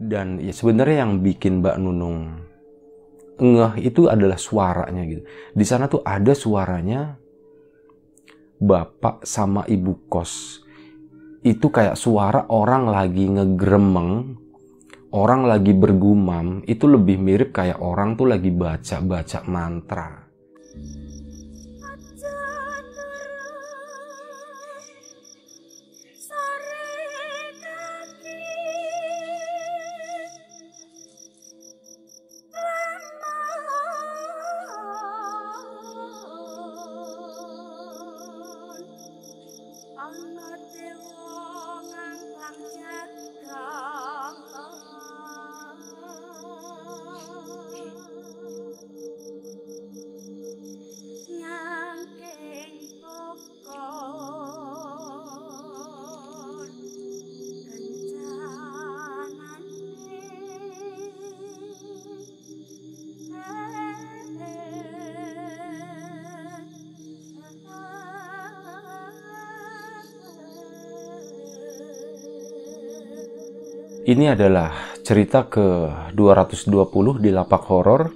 dan ya sebenarnya yang bikin Mbak Nunung ngeh itu adalah suaranya gitu. Di sana tuh ada suaranya bapak sama ibu kos. Itu kayak suara orang lagi ngegremeng, orang lagi bergumam, itu lebih mirip kayak orang tuh lagi baca-baca mantra. Ini adalah cerita ke 220 di lapak horor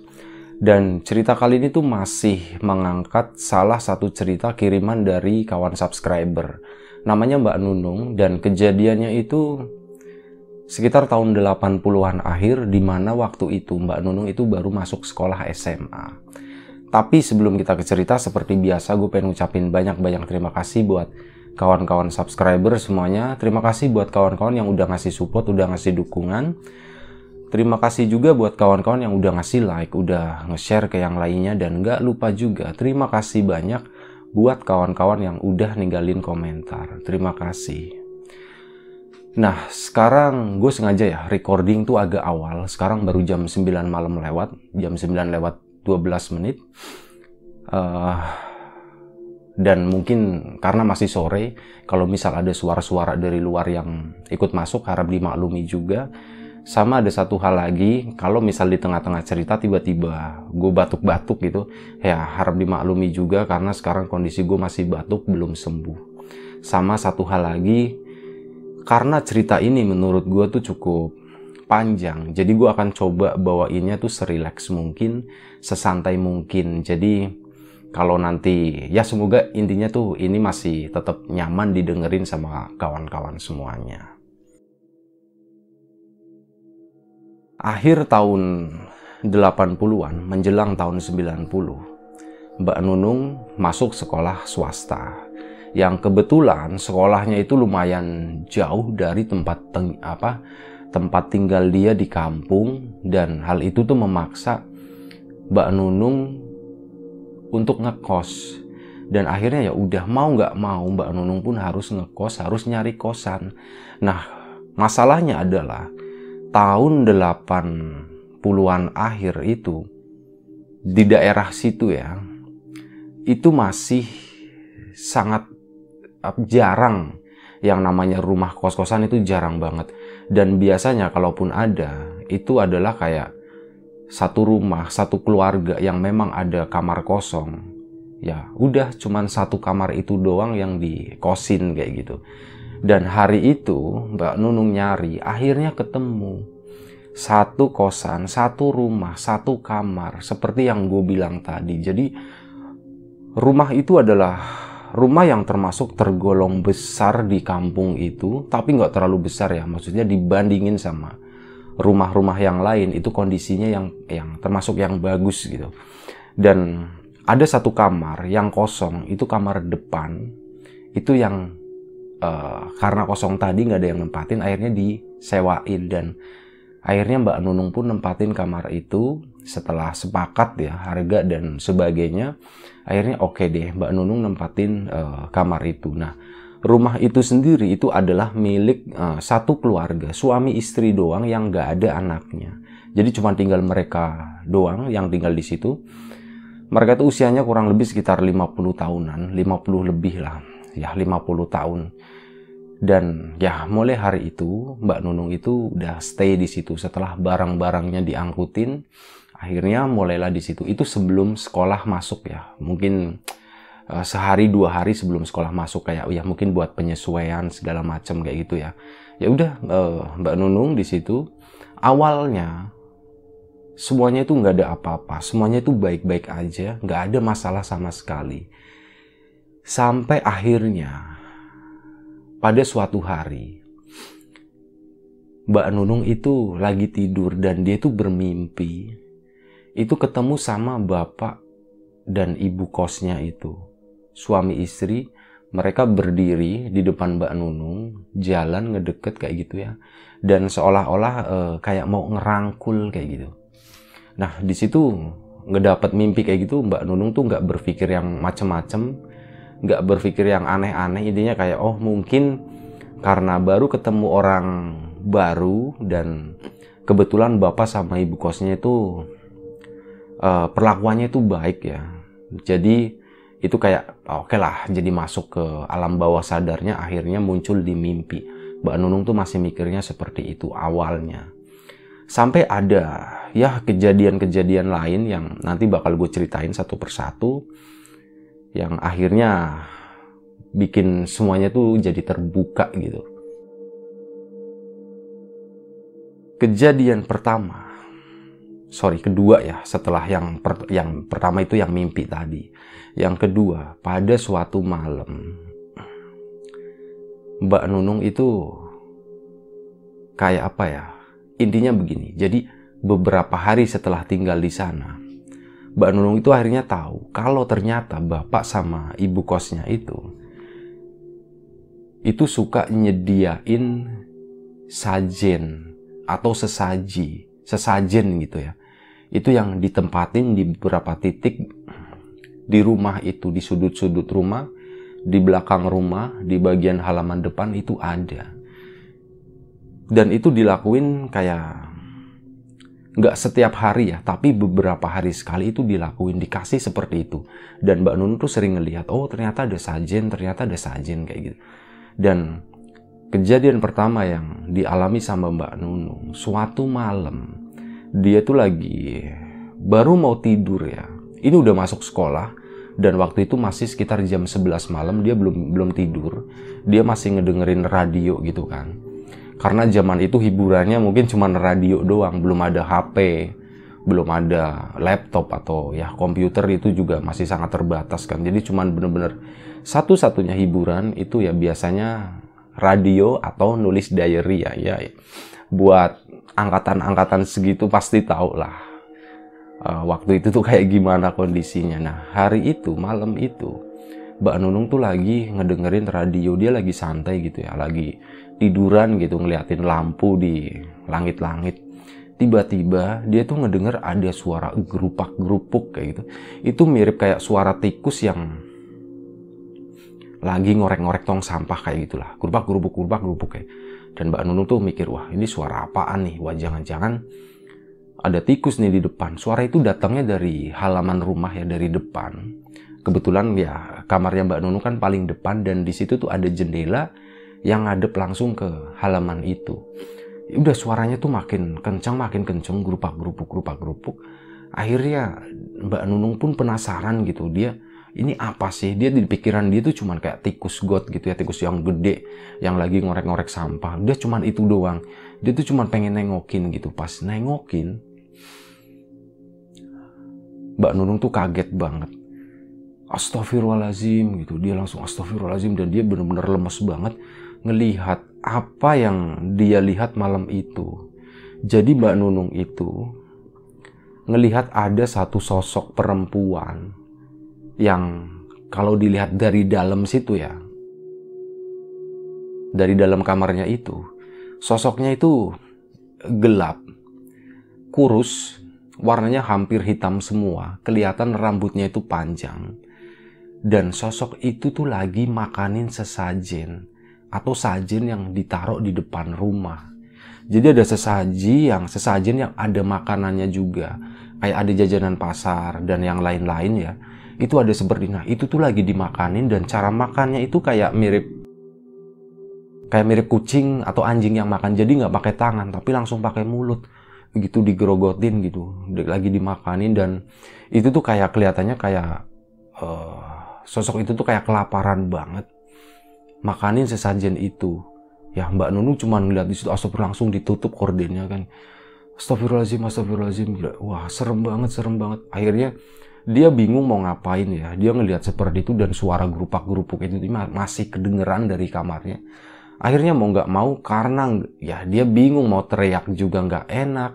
dan cerita kali ini tuh masih mengangkat salah satu cerita kiriman dari kawan subscriber. Namanya Mbak Nunung dan kejadiannya itu sekitar tahun 80-an akhir di mana waktu itu Mbak Nunung itu baru masuk sekolah SMA. Tapi sebelum kita ke cerita seperti biasa gue pengen ngucapin banyak-banyak terima kasih buat kawan-kawan subscriber semuanya. Terima kasih buat kawan-kawan yang udah ngasih support, udah ngasih dukungan. Terima kasih juga buat kawan-kawan yang udah ngasih like, udah nge-share ke yang lainnya dan nggak lupa juga terima kasih banyak buat kawan-kawan yang udah ninggalin komentar. Terima kasih. Nah, sekarang gue sengaja ya recording tuh agak awal. Sekarang baru jam 9 malam lewat, jam 9 lewat 12 menit. Uh, dan mungkin karena masih sore kalau misal ada suara-suara dari luar yang ikut masuk harap dimaklumi juga. Sama ada satu hal lagi kalau misal di tengah-tengah cerita tiba-tiba gue batuk-batuk gitu ya harap dimaklumi juga karena sekarang kondisi gue masih batuk belum sembuh. Sama satu hal lagi karena cerita ini menurut gue tuh cukup panjang jadi gue akan coba bawainnya tuh serileks mungkin sesantai mungkin. Jadi kalau nanti ya semoga intinya tuh ini masih tetap nyaman didengerin sama kawan-kawan semuanya. Akhir tahun 80-an menjelang tahun 90, Mbak Nunung masuk sekolah swasta yang kebetulan sekolahnya itu lumayan jauh dari tempat apa tempat tinggal dia di kampung dan hal itu tuh memaksa Mbak Nunung untuk ngekos. Dan akhirnya ya udah mau nggak mau Mbak Nunung pun harus ngekos harus nyari kosan. Nah masalahnya adalah tahun 80-an akhir itu di daerah situ ya itu masih sangat jarang. Yang namanya rumah kos-kosan itu jarang banget. Dan biasanya kalaupun ada itu adalah kayak satu rumah, satu keluarga yang memang ada kamar kosong, ya udah cuman satu kamar itu doang yang dikosin kayak gitu. Dan hari itu Mbak Nunung nyari, akhirnya ketemu satu kosan, satu rumah, satu kamar, seperti yang gue bilang tadi. Jadi rumah itu adalah rumah yang termasuk tergolong besar di kampung itu, tapi nggak terlalu besar ya, maksudnya dibandingin sama rumah-rumah yang lain itu kondisinya yang yang termasuk yang bagus gitu. Dan ada satu kamar yang kosong, itu kamar depan, itu yang uh, karena kosong tadi nggak ada yang nempatin, akhirnya disewain dan akhirnya Mbak Nunung pun nempatin kamar itu setelah sepakat ya harga dan sebagainya. Akhirnya oke okay deh Mbak Nunung nempatin uh, kamar itu. Nah rumah itu sendiri itu adalah milik uh, satu keluarga, suami istri doang yang nggak ada anaknya. Jadi cuma tinggal mereka doang yang tinggal di situ. Mereka itu usianya kurang lebih sekitar 50 tahunan, 50 lebih lah, ya 50 tahun. Dan ya mulai hari itu Mbak Nunung itu udah stay di situ setelah barang-barangnya diangkutin. Akhirnya mulailah di situ. Itu sebelum sekolah masuk ya. Mungkin uh, sehari dua hari sebelum sekolah masuk kayak ya mungkin buat penyesuaian segala macam kayak gitu ya ya udah uh, Mbak Nunung di situ awalnya semuanya itu nggak ada apa-apa, semuanya itu baik-baik aja, nggak ada masalah sama sekali. Sampai akhirnya pada suatu hari Mbak Nunung itu lagi tidur dan dia itu bermimpi itu ketemu sama bapak dan ibu kosnya itu suami istri mereka berdiri di depan Mbak Nunung jalan ngedeket kayak gitu ya dan seolah-olah uh, kayak mau ngerangkul kayak gitu Nah di situ ngedapat mimpi kayak gitu Mbak Nunung tuh nggak berpikir yang macem-macem, nggak berpikir yang aneh-aneh. Intinya kayak oh mungkin karena baru ketemu orang baru dan kebetulan bapak sama ibu kosnya itu uh, perlakuannya itu baik ya. Jadi itu kayak oke okay lah jadi masuk ke alam bawah sadarnya akhirnya muncul di mimpi. Mbak Nunung tuh masih mikirnya seperti itu awalnya. Sampai ada ya kejadian-kejadian lain yang nanti bakal gue ceritain satu persatu yang akhirnya bikin semuanya tuh jadi terbuka gitu. Kejadian pertama, sorry kedua ya setelah yang per, yang pertama itu yang mimpi tadi. Yang kedua pada suatu malam Mbak Nunung itu kayak apa ya? Intinya begini. Jadi beberapa hari setelah tinggal di sana, Mbak Nunung itu akhirnya tahu kalau ternyata bapak sama ibu kosnya itu itu suka nyediain sajen atau sesaji, sesajen gitu ya. Itu yang ditempatin di beberapa titik di rumah itu, di sudut-sudut rumah, di belakang rumah, di bagian halaman depan itu ada. Dan itu dilakuin kayak nggak setiap hari ya, tapi beberapa hari sekali itu dilakuin, dikasih seperti itu. Dan Mbak Nun tuh sering ngelihat, oh ternyata ada sajen, ternyata ada sajen kayak gitu. Dan kejadian pertama yang dialami sama Mbak Nunung, suatu malam dia tuh lagi baru mau tidur ya. Ini udah masuk sekolah dan waktu itu masih sekitar jam 11 malam dia belum belum tidur. Dia masih ngedengerin radio gitu kan karena zaman itu hiburannya mungkin cuma radio doang, belum ada HP, belum ada laptop atau ya komputer itu juga masih sangat terbatas kan. Jadi cuma bener-bener satu-satunya hiburan itu ya biasanya radio atau nulis diary ya. Ya buat angkatan-angkatan segitu pasti tahu lah uh, waktu itu tuh kayak gimana kondisinya. Nah hari itu malam itu Mbak Nunung tuh lagi ngedengerin radio. Dia lagi santai gitu ya, lagi tiduran gitu ngeliatin lampu di langit-langit. Tiba-tiba dia tuh ngedenger ada suara gerupak gerupuk kayak gitu. Itu mirip kayak suara tikus yang lagi ngorek-ngorek tong sampah kayak gitulah. Gerupak gerupuk gerupak gerupuk kayak. Dan Mbak Nunung tuh mikir wah ini suara apaan nih? Wah jangan-jangan ada tikus nih di depan suara itu datangnya dari halaman rumah ya dari depan kebetulan ya kamarnya Mbak Nunung kan paling depan dan di situ tuh ada jendela yang ngadep langsung ke halaman itu. Ya udah suaranya tuh makin kencang, makin kencang, gerupak gerupuk, gerupak gerupuk. Akhirnya Mbak Nunung pun penasaran gitu. Dia ini apa sih? Dia di pikiran dia tuh cuman kayak tikus got gitu ya, tikus yang gede yang lagi ngorek-ngorek sampah. Dia cuman itu doang. Dia tuh cuman pengen nengokin gitu. Pas nengokin, Mbak Nunung tuh kaget banget. Astagfirullahalazim gitu. Dia langsung astagfirullahalazim dan dia bener-bener lemes banget ngelihat apa yang dia lihat malam itu. Jadi Mbak Nunung itu ngelihat ada satu sosok perempuan yang kalau dilihat dari dalam situ ya, dari dalam kamarnya itu, sosoknya itu gelap, kurus, warnanya hampir hitam semua, kelihatan rambutnya itu panjang. Dan sosok itu tuh lagi makanin sesajen atau sajen yang ditaruh di depan rumah. Jadi ada sesaji yang sesajen yang ada makanannya juga. Kayak ada jajanan pasar dan yang lain-lain ya. Itu ada seperti nah itu tuh lagi dimakanin dan cara makannya itu kayak mirip kayak mirip kucing atau anjing yang makan. Jadi nggak pakai tangan tapi langsung pakai mulut gitu digerogotin gitu lagi dimakanin dan itu tuh kayak kelihatannya kayak uh, sosok itu tuh kayak kelaparan banget makanin sesajen itu ya Mbak Nunu cuma ngeliat di situ asap langsung ditutup kordennya kan Astagfirullahaladzim, astagfirullahaladzim. Wah, serem banget, serem banget. Akhirnya dia bingung mau ngapain ya. Dia ngelihat seperti itu dan suara gerupak-gerupuk itu masih kedengeran dari kamarnya. Akhirnya mau nggak mau karena ya dia bingung mau teriak juga nggak enak.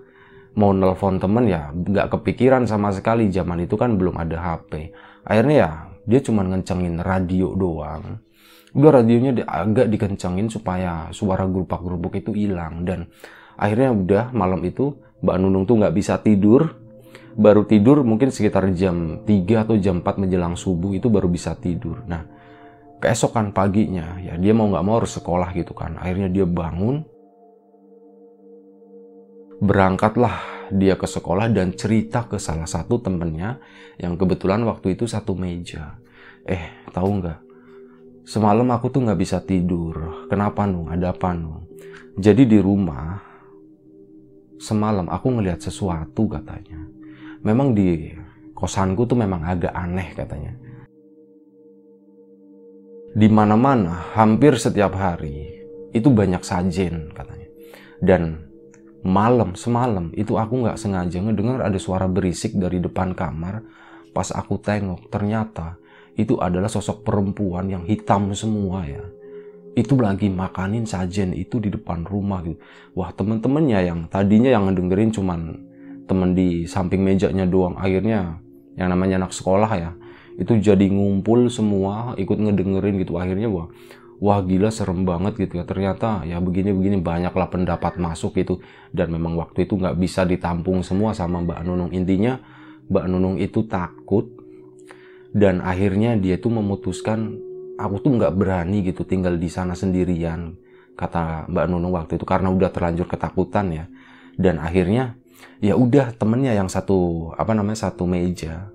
Mau nelpon temen ya nggak kepikiran sama sekali. Zaman itu kan belum ada HP. Akhirnya ya dia cuma ngencengin radio doang. Udah radionya agak dikencengin supaya suara gerupak-gerupuk itu hilang. Dan akhirnya udah malam itu Mbak Nunung tuh nggak bisa tidur baru tidur mungkin sekitar jam 3 atau jam 4 menjelang subuh itu baru bisa tidur. Nah, keesokan paginya ya dia mau nggak mau harus sekolah gitu kan. Akhirnya dia bangun, berangkatlah dia ke sekolah dan cerita ke salah satu temennya yang kebetulan waktu itu satu meja. Eh, tahu nggak? Semalam aku tuh nggak bisa tidur. Kenapa nung? Ada apa nung? Jadi di rumah semalam aku ngelihat sesuatu katanya memang di kosanku tuh memang agak aneh katanya. Di mana-mana, hampir setiap hari, itu banyak sajen katanya. Dan malam, semalam, itu aku nggak sengaja ngedengar ada suara berisik dari depan kamar. Pas aku tengok, ternyata itu adalah sosok perempuan yang hitam semua ya. Itu lagi makanin sajen itu di depan rumah gitu. Wah temen-temennya yang tadinya yang ngedengerin cuman teman di samping mejanya doang akhirnya yang namanya anak sekolah ya itu jadi ngumpul semua ikut ngedengerin gitu akhirnya wah wah gila serem banget gitu ya. Ternyata ya begini-begini banyaklah pendapat masuk gitu dan memang waktu itu nggak bisa ditampung semua sama Mbak Nunung. Intinya Mbak Nunung itu takut dan akhirnya dia tuh memutuskan aku tuh nggak berani gitu tinggal di sana sendirian kata Mbak Nunung waktu itu karena udah terlanjur ketakutan ya. Dan akhirnya ya udah temennya yang satu apa namanya satu meja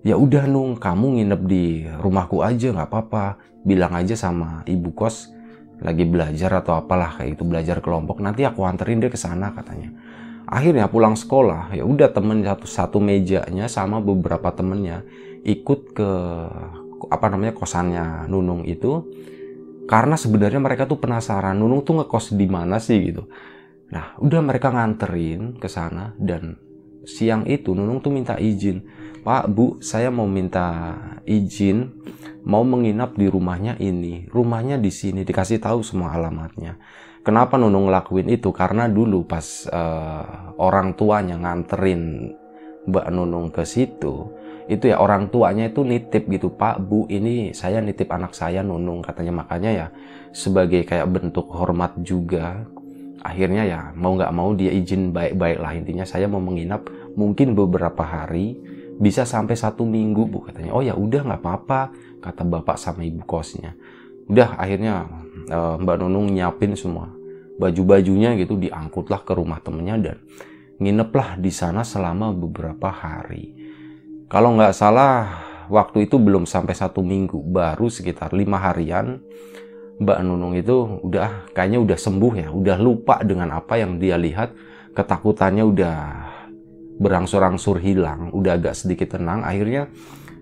ya udah nung kamu nginep di rumahku aja nggak apa-apa. Bilang aja sama ibu kos lagi belajar atau apalah kayak itu belajar kelompok nanti aku anterin dia ke sana katanya. Akhirnya pulang sekolah ya udah temen satu satu mejanya sama beberapa temennya ikut ke apa namanya kosannya Nunung itu. Karena sebenarnya mereka tuh penasaran Nunung tuh ngekos di mana sih? gitu. Nah, udah mereka nganterin ke sana dan siang itu Nunung tuh minta izin. Pak, Bu, saya mau minta izin mau menginap di rumahnya ini. Rumahnya di sini dikasih tahu semua alamatnya. Kenapa Nunung ngelakuin itu? Karena dulu pas uh, orang tuanya nganterin Mbak Nunung ke situ, itu ya orang tuanya itu nitip gitu Pak Bu ini saya nitip anak saya Nunung katanya makanya ya sebagai kayak bentuk hormat juga akhirnya ya mau nggak mau dia izin baik-baik lah intinya saya mau menginap mungkin beberapa hari bisa sampai satu minggu bu katanya. Oh ya udah nggak apa-apa kata bapak sama ibu kosnya. Udah akhirnya uh, mbak Nunung nyiapin semua. Baju-bajunya gitu diangkutlah ke rumah temennya dan ngineplah di sana selama beberapa hari. Kalau nggak salah waktu itu belum sampai satu minggu baru sekitar lima harian Mbak Nunung itu udah kayaknya udah sembuh ya, udah lupa dengan apa yang dia lihat, ketakutannya udah berangsur-angsur hilang, udah agak sedikit tenang. Akhirnya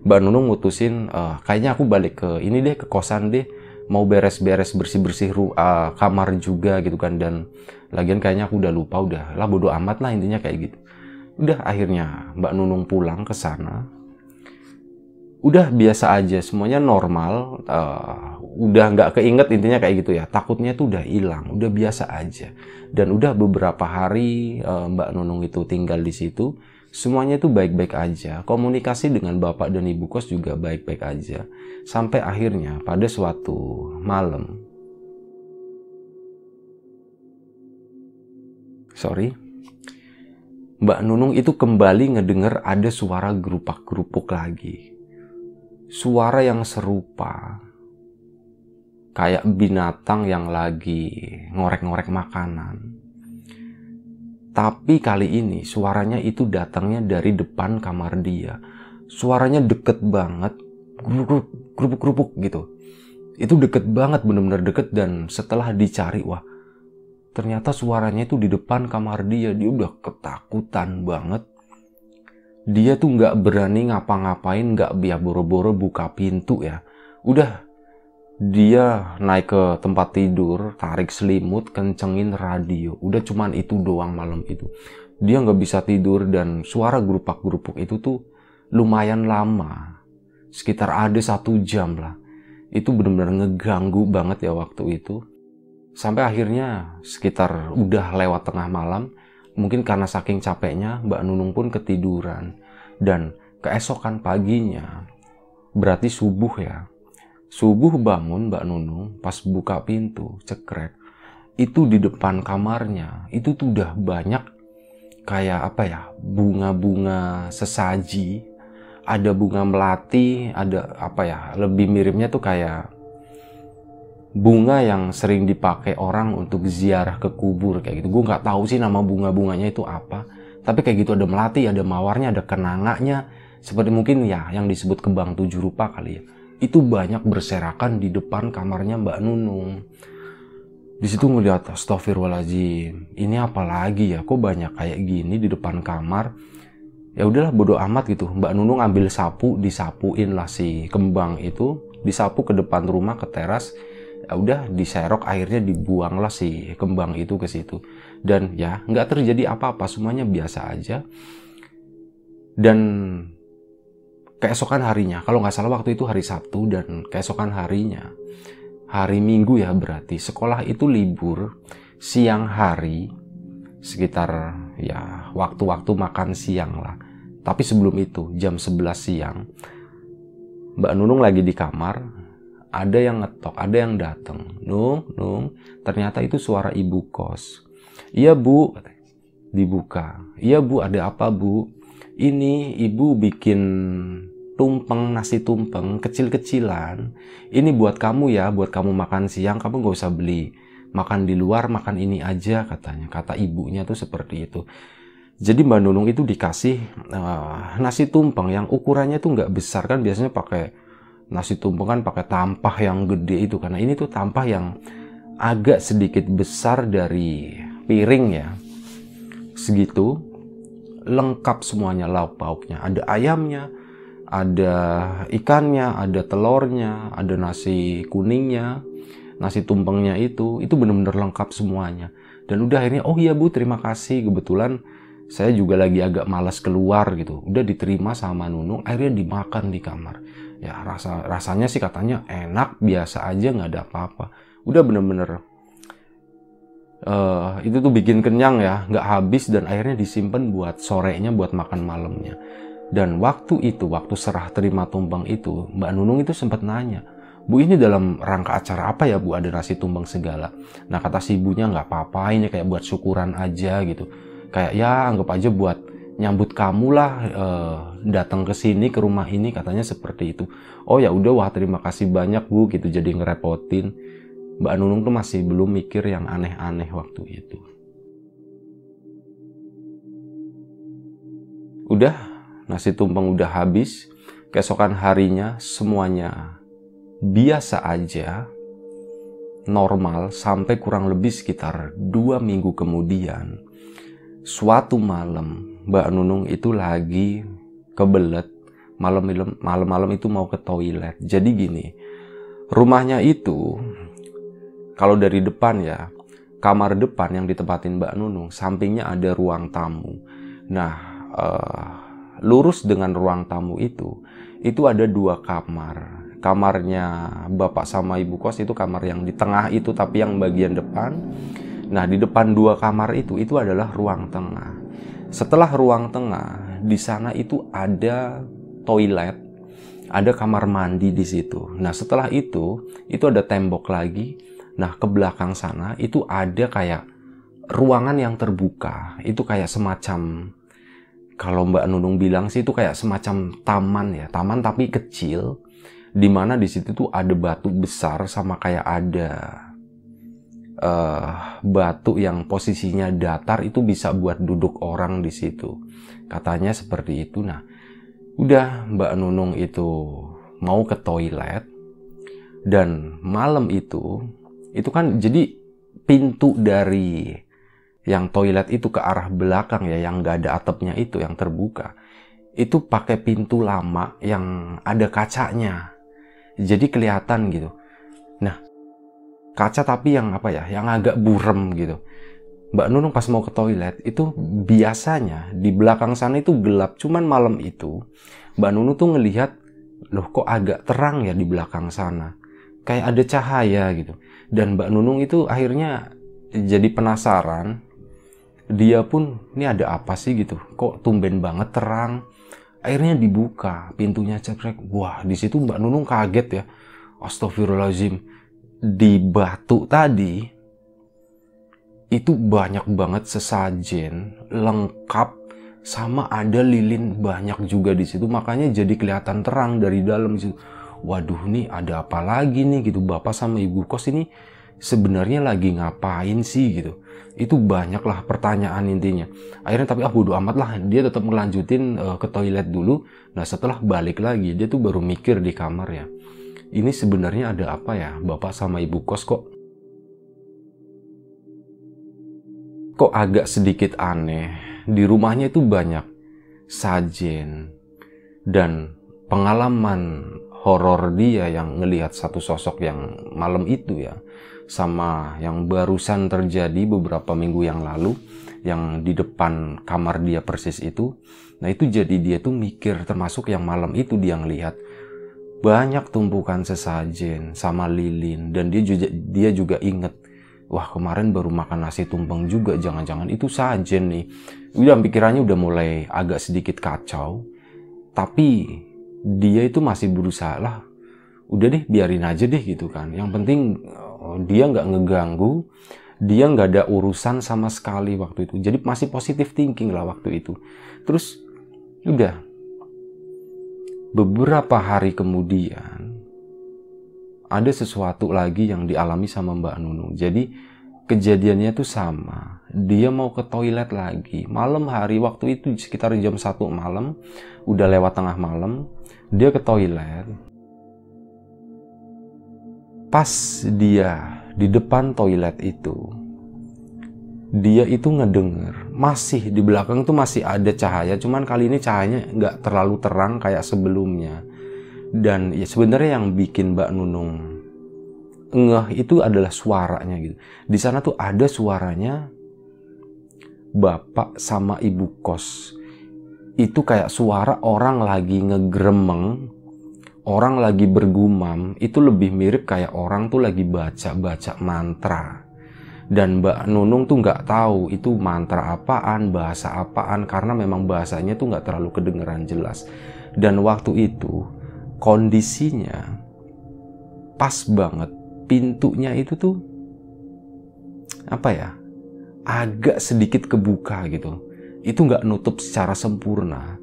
Mbak Nunung mutusin, uh, kayaknya aku balik ke ini deh, ke kosan deh, mau beres-beres bersih-bersih uh, kamar juga gitu kan. Dan lagian kayaknya aku udah lupa, udah lah bodo amat lah intinya kayak gitu. Udah akhirnya Mbak Nunung pulang ke sana, udah biasa aja semuanya normal uh, udah nggak keinget intinya kayak gitu ya. Takutnya tuh udah hilang udah biasa aja. Dan udah beberapa hari uh, Mbak Nunung itu tinggal di situ semuanya tuh baik-baik aja. Komunikasi dengan bapak dan ibu kos juga baik-baik aja. Sampai akhirnya pada suatu malam sorry Mbak Nunung itu kembali ngedenger ada suara gerupak-gerupuk lagi suara yang serupa kayak binatang yang lagi ngorek-ngorek makanan. Tapi kali ini suaranya itu datangnya dari depan kamar dia. Suaranya deket banget, kerupuk-kerupuk gitu. Itu deket banget, bener-bener deket dan setelah dicari, wah ternyata suaranya itu di depan kamar dia. Dia udah ketakutan banget dia tuh nggak berani ngapa-ngapain, nggak biar boro-boro buka pintu ya. Udah dia naik ke tempat tidur, tarik selimut, kencengin radio. Udah cuman itu doang malam itu. Dia nggak bisa tidur dan suara gerupak-gerupuk itu tuh lumayan lama. Sekitar ada satu jam lah. Itu benar-benar ngeganggu banget ya waktu itu. Sampai akhirnya sekitar udah lewat tengah malam, mungkin karena saking capeknya Mbak Nunung pun ketiduran. Dan keesokan paginya, berarti subuh ya, Subuh bangun Mbak Nunung pas buka pintu cekrek itu di depan kamarnya itu tuh udah banyak kayak apa ya bunga-bunga sesaji ada bunga melati ada apa ya lebih miripnya tuh kayak bunga yang sering dipakai orang untuk ziarah ke kubur kayak gitu gue nggak tahu sih nama bunga-bunganya itu apa tapi kayak gitu ada melati ada mawarnya ada kenanganya seperti mungkin ya yang disebut kembang tujuh rupa kali ya itu banyak berserakan di depan kamarnya Mbak Nunung. Di situ ngeliat astagfirullahaladzim, ini apa lagi ya, kok banyak kayak gini di depan kamar. Ya udahlah bodo amat gitu. Mbak Nunung ambil sapu, disapuin lah si kembang itu, disapu ke depan rumah ke teras. Ya udah diserok airnya dibuang lah si kembang itu ke situ. Dan ya nggak terjadi apa-apa, semuanya biasa aja. Dan keesokan harinya, kalau nggak salah waktu itu hari Sabtu dan keesokan harinya, hari Minggu ya berarti, sekolah itu libur siang hari, sekitar ya waktu-waktu makan siang lah. Tapi sebelum itu, jam 11 siang, Mbak Nunung lagi di kamar, ada yang ngetok, ada yang datang. Nung, Nung, ternyata itu suara ibu kos. Iya bu, dibuka. Iya bu, ada apa bu? Ini ibu bikin tumpeng nasi tumpeng kecil-kecilan ini buat kamu ya buat kamu makan siang kamu gak usah beli makan di luar makan ini aja katanya kata ibunya tuh seperti itu jadi Mbak Nunung itu dikasih uh, nasi tumpeng yang ukurannya tuh nggak besar kan biasanya pakai nasi tumpeng kan pakai tampah yang gede itu karena ini tuh tampah yang agak sedikit besar dari piring ya segitu lengkap semuanya lauk pauknya ada ayamnya ada ikannya, ada telurnya, ada nasi kuningnya, nasi tumpengnya itu, itu benar-benar lengkap semuanya. Dan udah akhirnya, oh iya bu, terima kasih. Kebetulan saya juga lagi agak malas keluar gitu. Udah diterima sama Nunung, akhirnya dimakan di kamar. Ya rasa rasanya sih katanya enak, biasa aja nggak ada apa-apa. Udah bener-bener uh, itu tuh bikin kenyang ya, nggak habis dan akhirnya disimpan buat sorenya, buat makan malamnya. Dan waktu itu, waktu serah terima tumbang itu, Mbak Nunung itu sempat nanya, Bu ini dalam rangka acara apa ya Bu ada nasi tumbang segala. Nah kata si ibunya nggak apa-apa ini kayak buat syukuran aja gitu. Kayak ya anggap aja buat nyambut kamu lah eh, datang ke sini ke rumah ini katanya seperti itu. Oh ya udah wah terima kasih banyak Bu gitu jadi ngerepotin. Mbak Nunung tuh masih belum mikir yang aneh-aneh waktu itu. Udah nasi tumpeng udah habis, keesokan harinya semuanya biasa aja, normal sampai kurang lebih sekitar dua minggu kemudian. Suatu malam Mbak Nunung itu lagi kebelet malam malam itu mau ke toilet. Jadi gini, rumahnya itu kalau dari depan ya kamar depan yang ditempatin Mbak Nunung sampingnya ada ruang tamu. Nah, uh, lurus dengan ruang tamu itu, itu ada dua kamar. Kamarnya bapak sama ibu kos itu kamar yang di tengah itu tapi yang bagian depan. Nah, di depan dua kamar itu itu adalah ruang tengah. Setelah ruang tengah, di sana itu ada toilet, ada kamar mandi di situ. Nah, setelah itu, itu ada tembok lagi. Nah, ke belakang sana itu ada kayak ruangan yang terbuka. Itu kayak semacam kalau Mbak Nunung bilang sih itu kayak semacam taman ya, taman tapi kecil, di mana di situ tuh ada batu besar sama kayak ada uh, batu yang posisinya datar itu bisa buat duduk orang di situ. Katanya seperti itu. Nah, udah Mbak Nunung itu mau ke toilet dan malam itu itu kan jadi pintu dari yang toilet itu ke arah belakang ya, yang gak ada atapnya itu, yang terbuka, itu pakai pintu lama yang ada kacanya. Jadi kelihatan gitu. kaca tapi yang apa ya yang agak burem gitu Mbak Nunung pas mau ke toilet itu biasanya di belakang sana itu gelap. Cuman malam itu Mbak Nunung tuh ngelihat loh kok agak terang ya di belakang sana? Kayak ada cahaya gitu. Dan Mbak Nunung itu akhirnya jadi penasaran. Dia pun ini ada apa sih? gitu. Kok tumben banget terang? Akhirnya dibuka pintunya cekrek. Wah di situ Mbak Nunung kaget ya. Astagfirullahaladzim. Di batu tadi itu banyak banget sesajen lengkap sama ada lilin banyak juga di situ. Makanya jadi kelihatan terang dari dalam situ. Waduh nih ada apa lagi nih gitu? Bapak sama ibu kos ini sebenarnya lagi ngapain sih gitu? Itu banyaklah pertanyaan intinya. Akhirnya tapi ah bodo amat lah. Dia tetap melanjutin uh, ke toilet dulu. Nah setelah balik lagi dia tuh baru mikir di kamar ya. Ini sebenarnya ada apa ya? Bapak sama ibu kos kok kok agak sedikit aneh. Di rumahnya itu banyak sajen dan pengalaman horor dia yang ngelihat satu sosok yang malam itu ya sama yang barusan terjadi beberapa minggu yang lalu yang di depan kamar dia persis itu nah itu jadi dia tuh mikir termasuk yang malam itu dia ngelihat banyak tumpukan sesajen sama lilin dan dia juga dia juga inget wah kemarin baru makan nasi tumpeng juga jangan-jangan itu sajen nih. Udah pikirannya udah mulai agak sedikit kacau. Tapi dia itu masih berusaha lah. Udah deh biarin aja deh gitu kan. Yang penting eh, dia nggak ngeganggu. Dia nggak ada urusan sama sekali waktu itu. Jadi masih positif thinking lah waktu itu. Terus udah. Beberapa hari kemudian ada sesuatu lagi yang dialami sama Mbak Nunung. Jadi kejadiannya tuh sama. Dia mau ke toilet lagi. Malam hari waktu itu sekitar jam 1 malam, udah lewat tengah malam, dia ke toilet. Pas dia di depan toilet itu, dia itu ngedenger masih di belakang tuh masih ada cahaya cuman kali ini cahayanya nggak terlalu terang kayak sebelumnya dan ya sebenarnya yang bikin Mbak Nunung ngeh itu adalah suaranya gitu. Di sana tuh ada suaranya bapak sama ibu kos. Itu kayak suara orang lagi ngegremeng, orang lagi bergumam, itu lebih mirip kayak orang tuh lagi baca-baca mantra. Dan Mbak Nunung tuh nggak tahu itu mantra apaan, bahasa apaan, karena memang bahasanya tuh nggak terlalu kedengeran jelas. Dan waktu itu kondisinya pas banget. Pintunya itu tuh apa ya agak sedikit kebuka gitu. Itu nggak nutup secara sempurna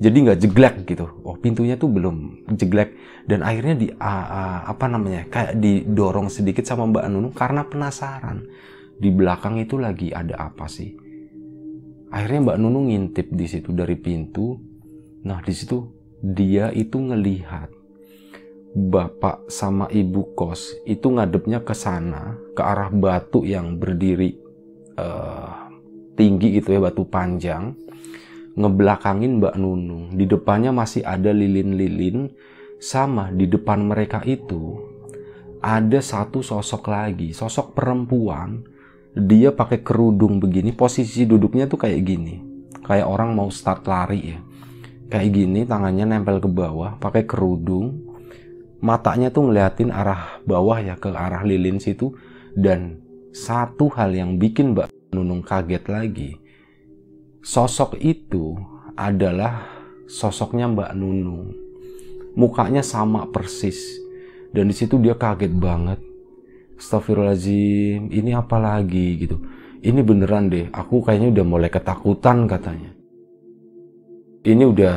jadi nggak jeglek gitu. Oh pintunya tuh belum jeglek. Dan akhirnya di uh, uh, apa namanya kayak didorong sedikit sama Mbak Nunung karena penasaran. Di belakang itu lagi ada apa sih? Akhirnya Mbak Nunung ngintip di situ dari pintu. Nah di situ dia itu ngelihat bapak sama ibu kos itu ngadepnya ke sana ke arah batu yang berdiri uh, tinggi gitu ya batu panjang. Ngebelakangin Mbak Nunung di depannya masih ada lilin-lilin. Sama di depan mereka itu ada satu sosok lagi sosok perempuan. Dia pakai kerudung begini posisi duduknya tuh kayak gini. Kayak orang mau start lari ya kayak gini tangannya nempel ke bawah pakai kerudung. Matanya tuh ngeliatin arah bawah ya ke arah lilin situ. Dan satu hal yang bikin Mbak Nunung kaget lagi sosok itu adalah sosoknya Mbak Nunung. Mukanya sama persis. Dan di situ dia kaget banget. Astagfirullahaladzim ini apa lagi gitu. Ini beneran deh aku kayaknya udah mulai ketakutan katanya ini udah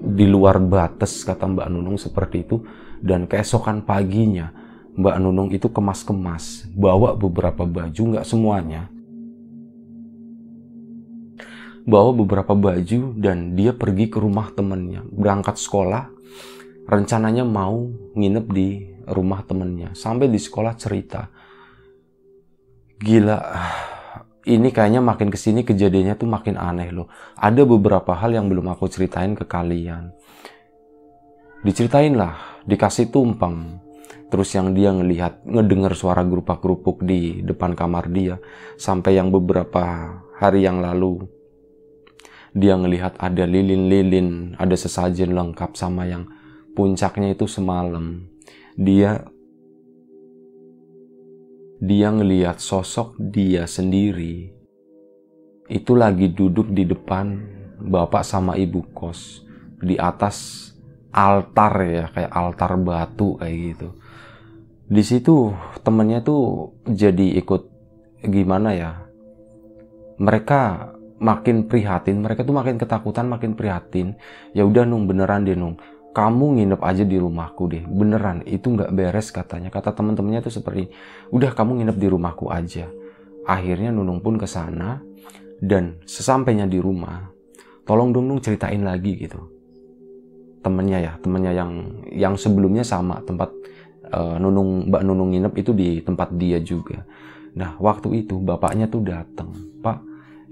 di luar batas kata Mbak Nunung seperti itu. Dan keesokan paginya Mbak Nunung itu kemas-kemas bawa beberapa baju nggak semuanya. Bawa beberapa baju dan dia pergi ke rumah temennya. Berangkat sekolah rencananya mau nginep di rumah temennya. Sampai di sekolah cerita gila ini kayaknya makin ke sini kejadiannya tuh makin aneh loh. Ada beberapa hal yang belum aku ceritain ke kalian. Diceritain lah, dikasih tumpeng. terus yang dia ngelihat ngedengar suara gerupak gerupuk di depan kamar dia sampai yang beberapa hari yang lalu dia ngelihat ada lilin-lilin ada sesajen lengkap sama yang puncaknya itu semalam dia dia ngelihat sosok dia sendiri. Itu lagi duduk di depan bapak sama ibu kos di atas altar ya kayak altar batu kayak gitu. Di situ temennya tuh jadi ikut gimana ya mereka makin prihatin mereka tuh makin ketakutan makin prihatin. Ya udah nung beneran deh nung kamu nginep aja di rumahku deh. Beneran itu nggak beres katanya. Kata teman-temannya tuh seperti udah kamu nginep di rumahku aja. Akhirnya Nunung pun ke sana dan sesampainya di rumah tolong dong Nung ceritain lagi gitu. Temennya ya temennya yang yang sebelumnya sama tempat uh, Nunung Mbak Nunung nginep itu di tempat dia juga. Nah waktu itu bapaknya tuh datang Pak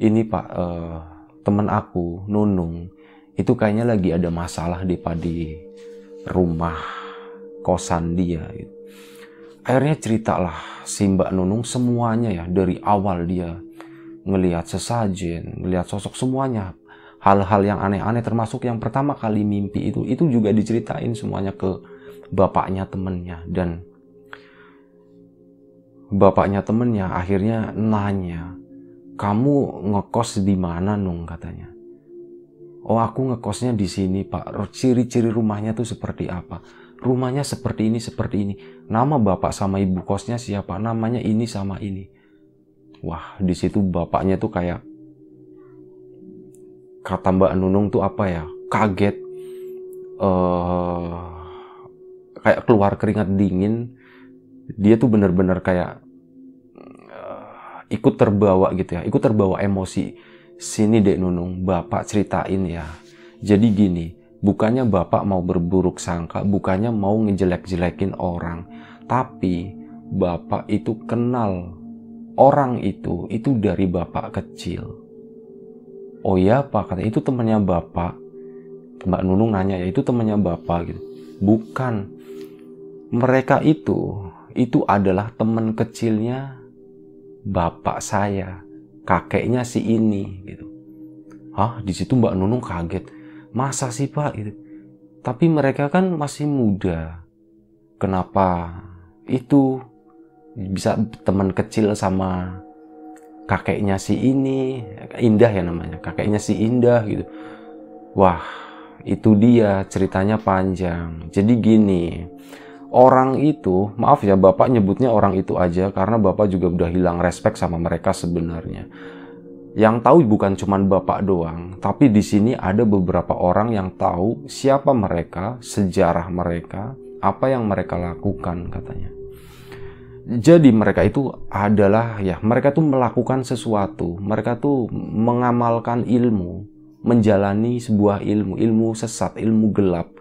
ini Pak uh, temen aku Nunung itu kayaknya lagi ada masalah di padi rumah kosan dia gitu. akhirnya ceritalah si Mbak Nunung semuanya ya dari awal dia ngelihat sesajen ngelihat sosok semuanya. Hal-hal yang aneh-aneh termasuk yang pertama kali mimpi itu itu juga diceritain semuanya ke bapaknya temennya. Dan bapaknya temennya akhirnya nanya kamu ngekos di mana nung? katanya Oh aku ngekosnya di sini pak. Ciri-ciri rumahnya tuh seperti apa? Rumahnya seperti ini, seperti ini. Nama bapak sama ibu kosnya siapa? Namanya ini sama ini. Wah di situ bapaknya tuh kayak kata Mbak Nunung tuh apa ya? Kaget. Uh, kayak keluar keringat dingin. Dia tuh bener-bener kayak uh, ikut terbawa gitu ya. Ikut terbawa emosi Sini dek Nunung, Bapak ceritain ya. Jadi gini, bukannya Bapak mau berburuk sangka, bukannya mau ngejelek-jelekin orang. Tapi Bapak itu kenal orang itu, itu dari Bapak kecil. Oh ya Pak, kata itu temannya Bapak. Mbak Nunung nanya ya, itu temannya Bapak gitu. Bukan. Mereka itu, itu adalah teman kecilnya Bapak saya kakeknya si ini gitu. Hah, di situ Mbak Nunung kaget. Masa sih Pak gitu. Tapi mereka kan masih muda. Kenapa itu bisa teman kecil sama kakeknya si ini Indah ya namanya kakeknya si Indah gitu wah itu dia ceritanya panjang jadi gini orang itu, maaf ya Bapak nyebutnya orang itu aja karena Bapak juga udah hilang respect sama mereka sebenarnya. Yang tahu bukan cuma Bapak doang, tapi di sini ada beberapa orang yang tahu siapa mereka, sejarah mereka, apa yang mereka lakukan katanya. Jadi mereka itu adalah ya mereka tuh melakukan sesuatu, mereka tuh mengamalkan ilmu, menjalani sebuah ilmu, ilmu sesat, ilmu gelap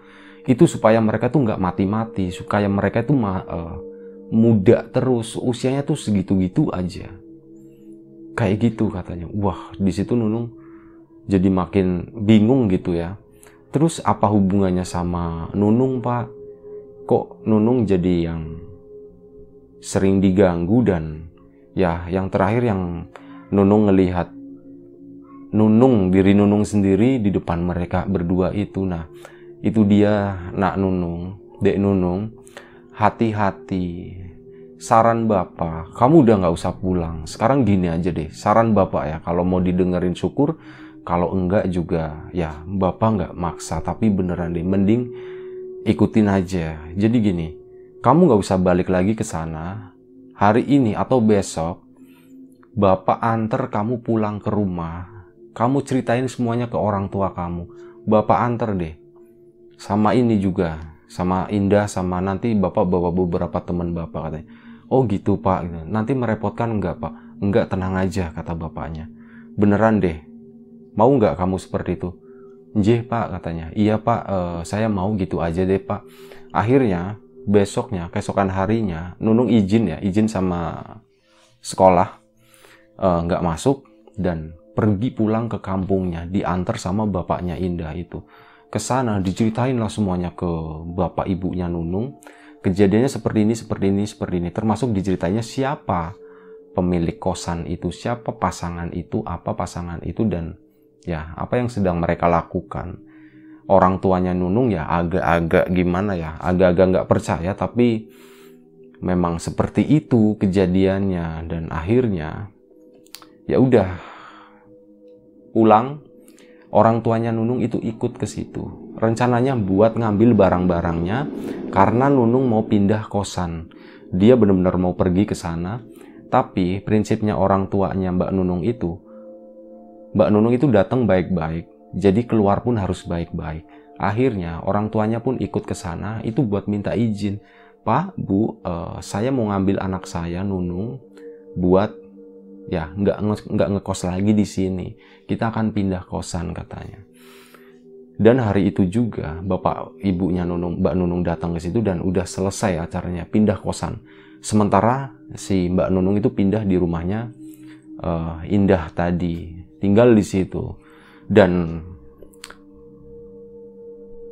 itu supaya mereka tuh nggak mati-mati supaya mereka tuh uh, muda terus usianya tuh segitu-gitu aja. Kayak gitu katanya. Wah di situ Nunung jadi makin bingung gitu ya. Terus apa hubungannya sama Nunung pak? Kok Nunung jadi yang sering diganggu dan ya yang terakhir yang Nunung ngelihat Nunung diri Nunung sendiri di depan mereka berdua itu. Nah itu dia nak nunung dek nunung. Hati-hati. Saran bapak kamu udah nggak usah pulang. Sekarang gini aja deh saran bapak ya. Kalau mau didengerin syukur kalau enggak juga ya bapak nggak maksa. Tapi beneran deh mending ikutin aja. Jadi gini kamu nggak usah balik lagi ke sana. Hari ini atau besok bapak antar kamu pulang ke rumah. Kamu ceritain semuanya ke orang tua kamu. Bapak antar deh sama ini juga sama Indah sama nanti bapak bawa beberapa teman bapak katanya. Oh gitu pak gitu. nanti merepotkan enggak pak? Enggak tenang aja kata bapaknya. Beneran deh. Mau enggak kamu seperti itu? Njih pak katanya. Iya pak uh, saya mau gitu aja deh pak. Akhirnya besoknya keesokan harinya Nunung izin ya izin sama sekolah uh, nggak masuk dan pergi pulang ke kampungnya diantar sama bapaknya Indah itu ke sana diceritain lah semuanya ke bapak ibunya Nunung kejadiannya seperti ini, seperti ini, seperti ini. Termasuk diceritanya siapa pemilik kosan itu, siapa pasangan itu, apa pasangan itu, dan ya apa yang sedang mereka lakukan. Orang tuanya Nunung ya agak-agak gimana ya, agak-agak nggak percaya, tapi memang seperti itu kejadiannya dan akhirnya ya udah pulang orang tuanya Nunung itu ikut ke situ. Rencananya buat ngambil barang-barangnya karena Nunung mau pindah kosan. Dia benar-benar mau pergi ke sana. Tapi prinsipnya orang tuanya Mbak Nunung itu Mbak Nunung itu datang baik-baik. Jadi keluar pun harus baik-baik. Akhirnya orang tuanya pun ikut ke sana itu buat minta izin. Pak, Bu, uh, saya mau ngambil anak saya Nunung buat ya nggak nggak ngekos lagi di sini. Kita akan pindah kosan katanya. Dan hari itu juga bapak ibunya Nunung, Mbak Nunung datang ke situ dan udah selesai acaranya pindah kosan. Sementara si Mbak Nunung itu pindah di rumahnya uh, Indah tadi, tinggal di situ dan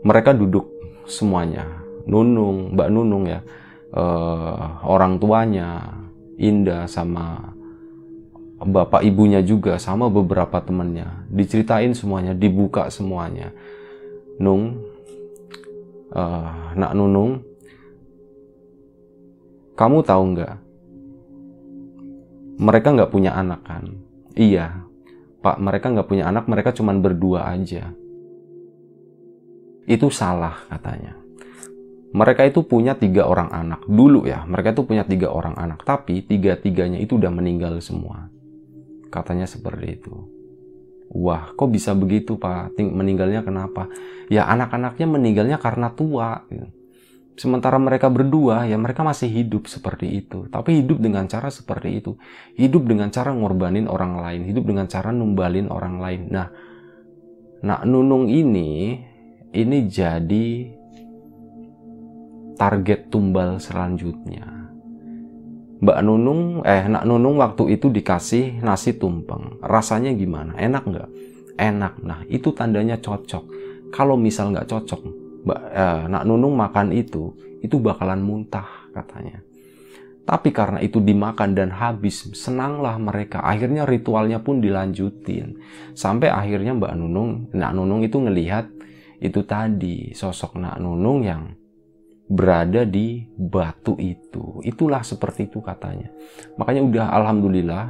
mereka duduk semuanya Nunung, Mbak Nunung ya, uh, orang tuanya, Indah sama bapak ibunya juga sama beberapa temannya. Diceritain semuanya dibuka semuanya. Nung uh, nak Nunung kamu tahu nggak? Mereka nggak punya anak kan? Iya. Pak mereka nggak punya anak mereka cuma berdua aja. Itu salah katanya. Mereka itu punya tiga orang anak. Dulu ya mereka itu punya tiga orang anak. Tapi tiga tiganya itu udah meninggal semua katanya seperti itu. Wah kok bisa begitu pak? Meninggalnya kenapa? Ya anak-anaknya meninggalnya karena tua gitu. sementara mereka berdua ya mereka masih hidup seperti itu. Tapi hidup dengan cara seperti itu. Hidup dengan cara ngorbanin orang lain. Hidup dengan cara numbalin orang lain. Nah nak nunung ini ini jadi target tumbal selanjutnya. Mbak Nunung, eh Nak Nunung waktu itu dikasih nasi tumpeng. Rasanya gimana? Enak nggak? Enak. Nah itu tandanya cocok. Kalau misal nggak cocok, Mbak eh, Nak Nunung makan itu, itu bakalan muntah katanya. Tapi karena itu dimakan dan habis, senanglah mereka. Akhirnya ritualnya pun dilanjutin. Sampai akhirnya Mbak Nunung, Nak Nunung itu ngelihat itu tadi sosok Nak Nunung yang berada di batu itu. Itulah seperti itu katanya. Makanya udah alhamdulillah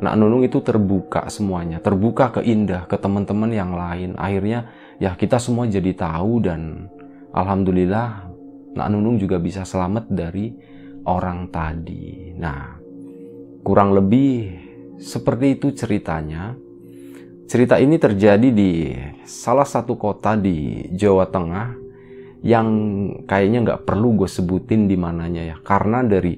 Nak Nunung itu terbuka semuanya, terbuka ke Indah, ke teman-teman yang lain. Akhirnya ya kita semua jadi tahu dan alhamdulillah Nak Nunung juga bisa selamat dari orang tadi. Nah, kurang lebih seperti itu ceritanya. Cerita ini terjadi di salah satu kota di Jawa Tengah yang kayaknya nggak perlu gue sebutin di mananya ya. Karena dari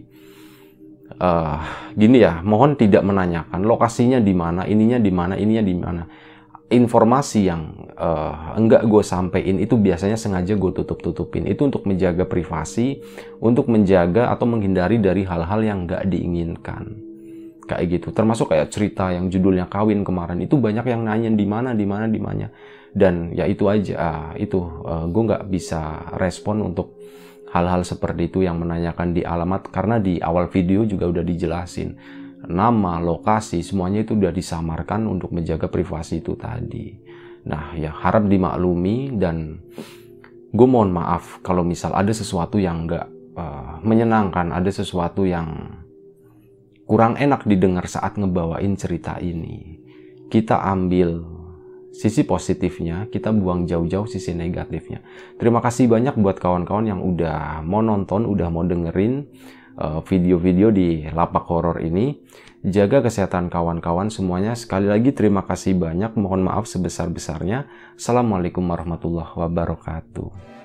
uh, gini ya mohon tidak menanyakan lokasinya di mana ininya di mana ininya di mana. Informasi yang uh, enggak gue sampein itu biasanya sengaja gue tutup tutupin itu untuk menjaga privasi untuk menjaga atau menghindari dari hal-hal yang nggak diinginkan. Kayak gitu. Termasuk kayak cerita yang judulnya kawin kemarin. Itu banyak yang nanya di mana di mana di mana dan ya itu aja uh, itu uh, gue nggak bisa respon untuk hal-hal seperti itu yang menanyakan di alamat karena di awal video juga udah dijelasin. Nama lokasi semuanya itu udah disamarkan untuk menjaga privasi itu tadi. Nah ya harap dimaklumi dan gue mohon maaf kalau misal ada sesuatu yang nggak uh, menyenangkan ada sesuatu yang kurang enak didengar saat ngebawain cerita ini. Kita ambil sisi positifnya, kita buang jauh-jauh sisi negatifnya. Terima kasih banyak buat kawan-kawan yang udah mau nonton, udah mau dengerin uh, video-video uh, di lapak horor ini. Jaga kesehatan kawan-kawan semuanya. Sekali lagi terima kasih banyak. Mohon maaf sebesar-besarnya. Assalamualaikum warahmatullahi wabarakatuh.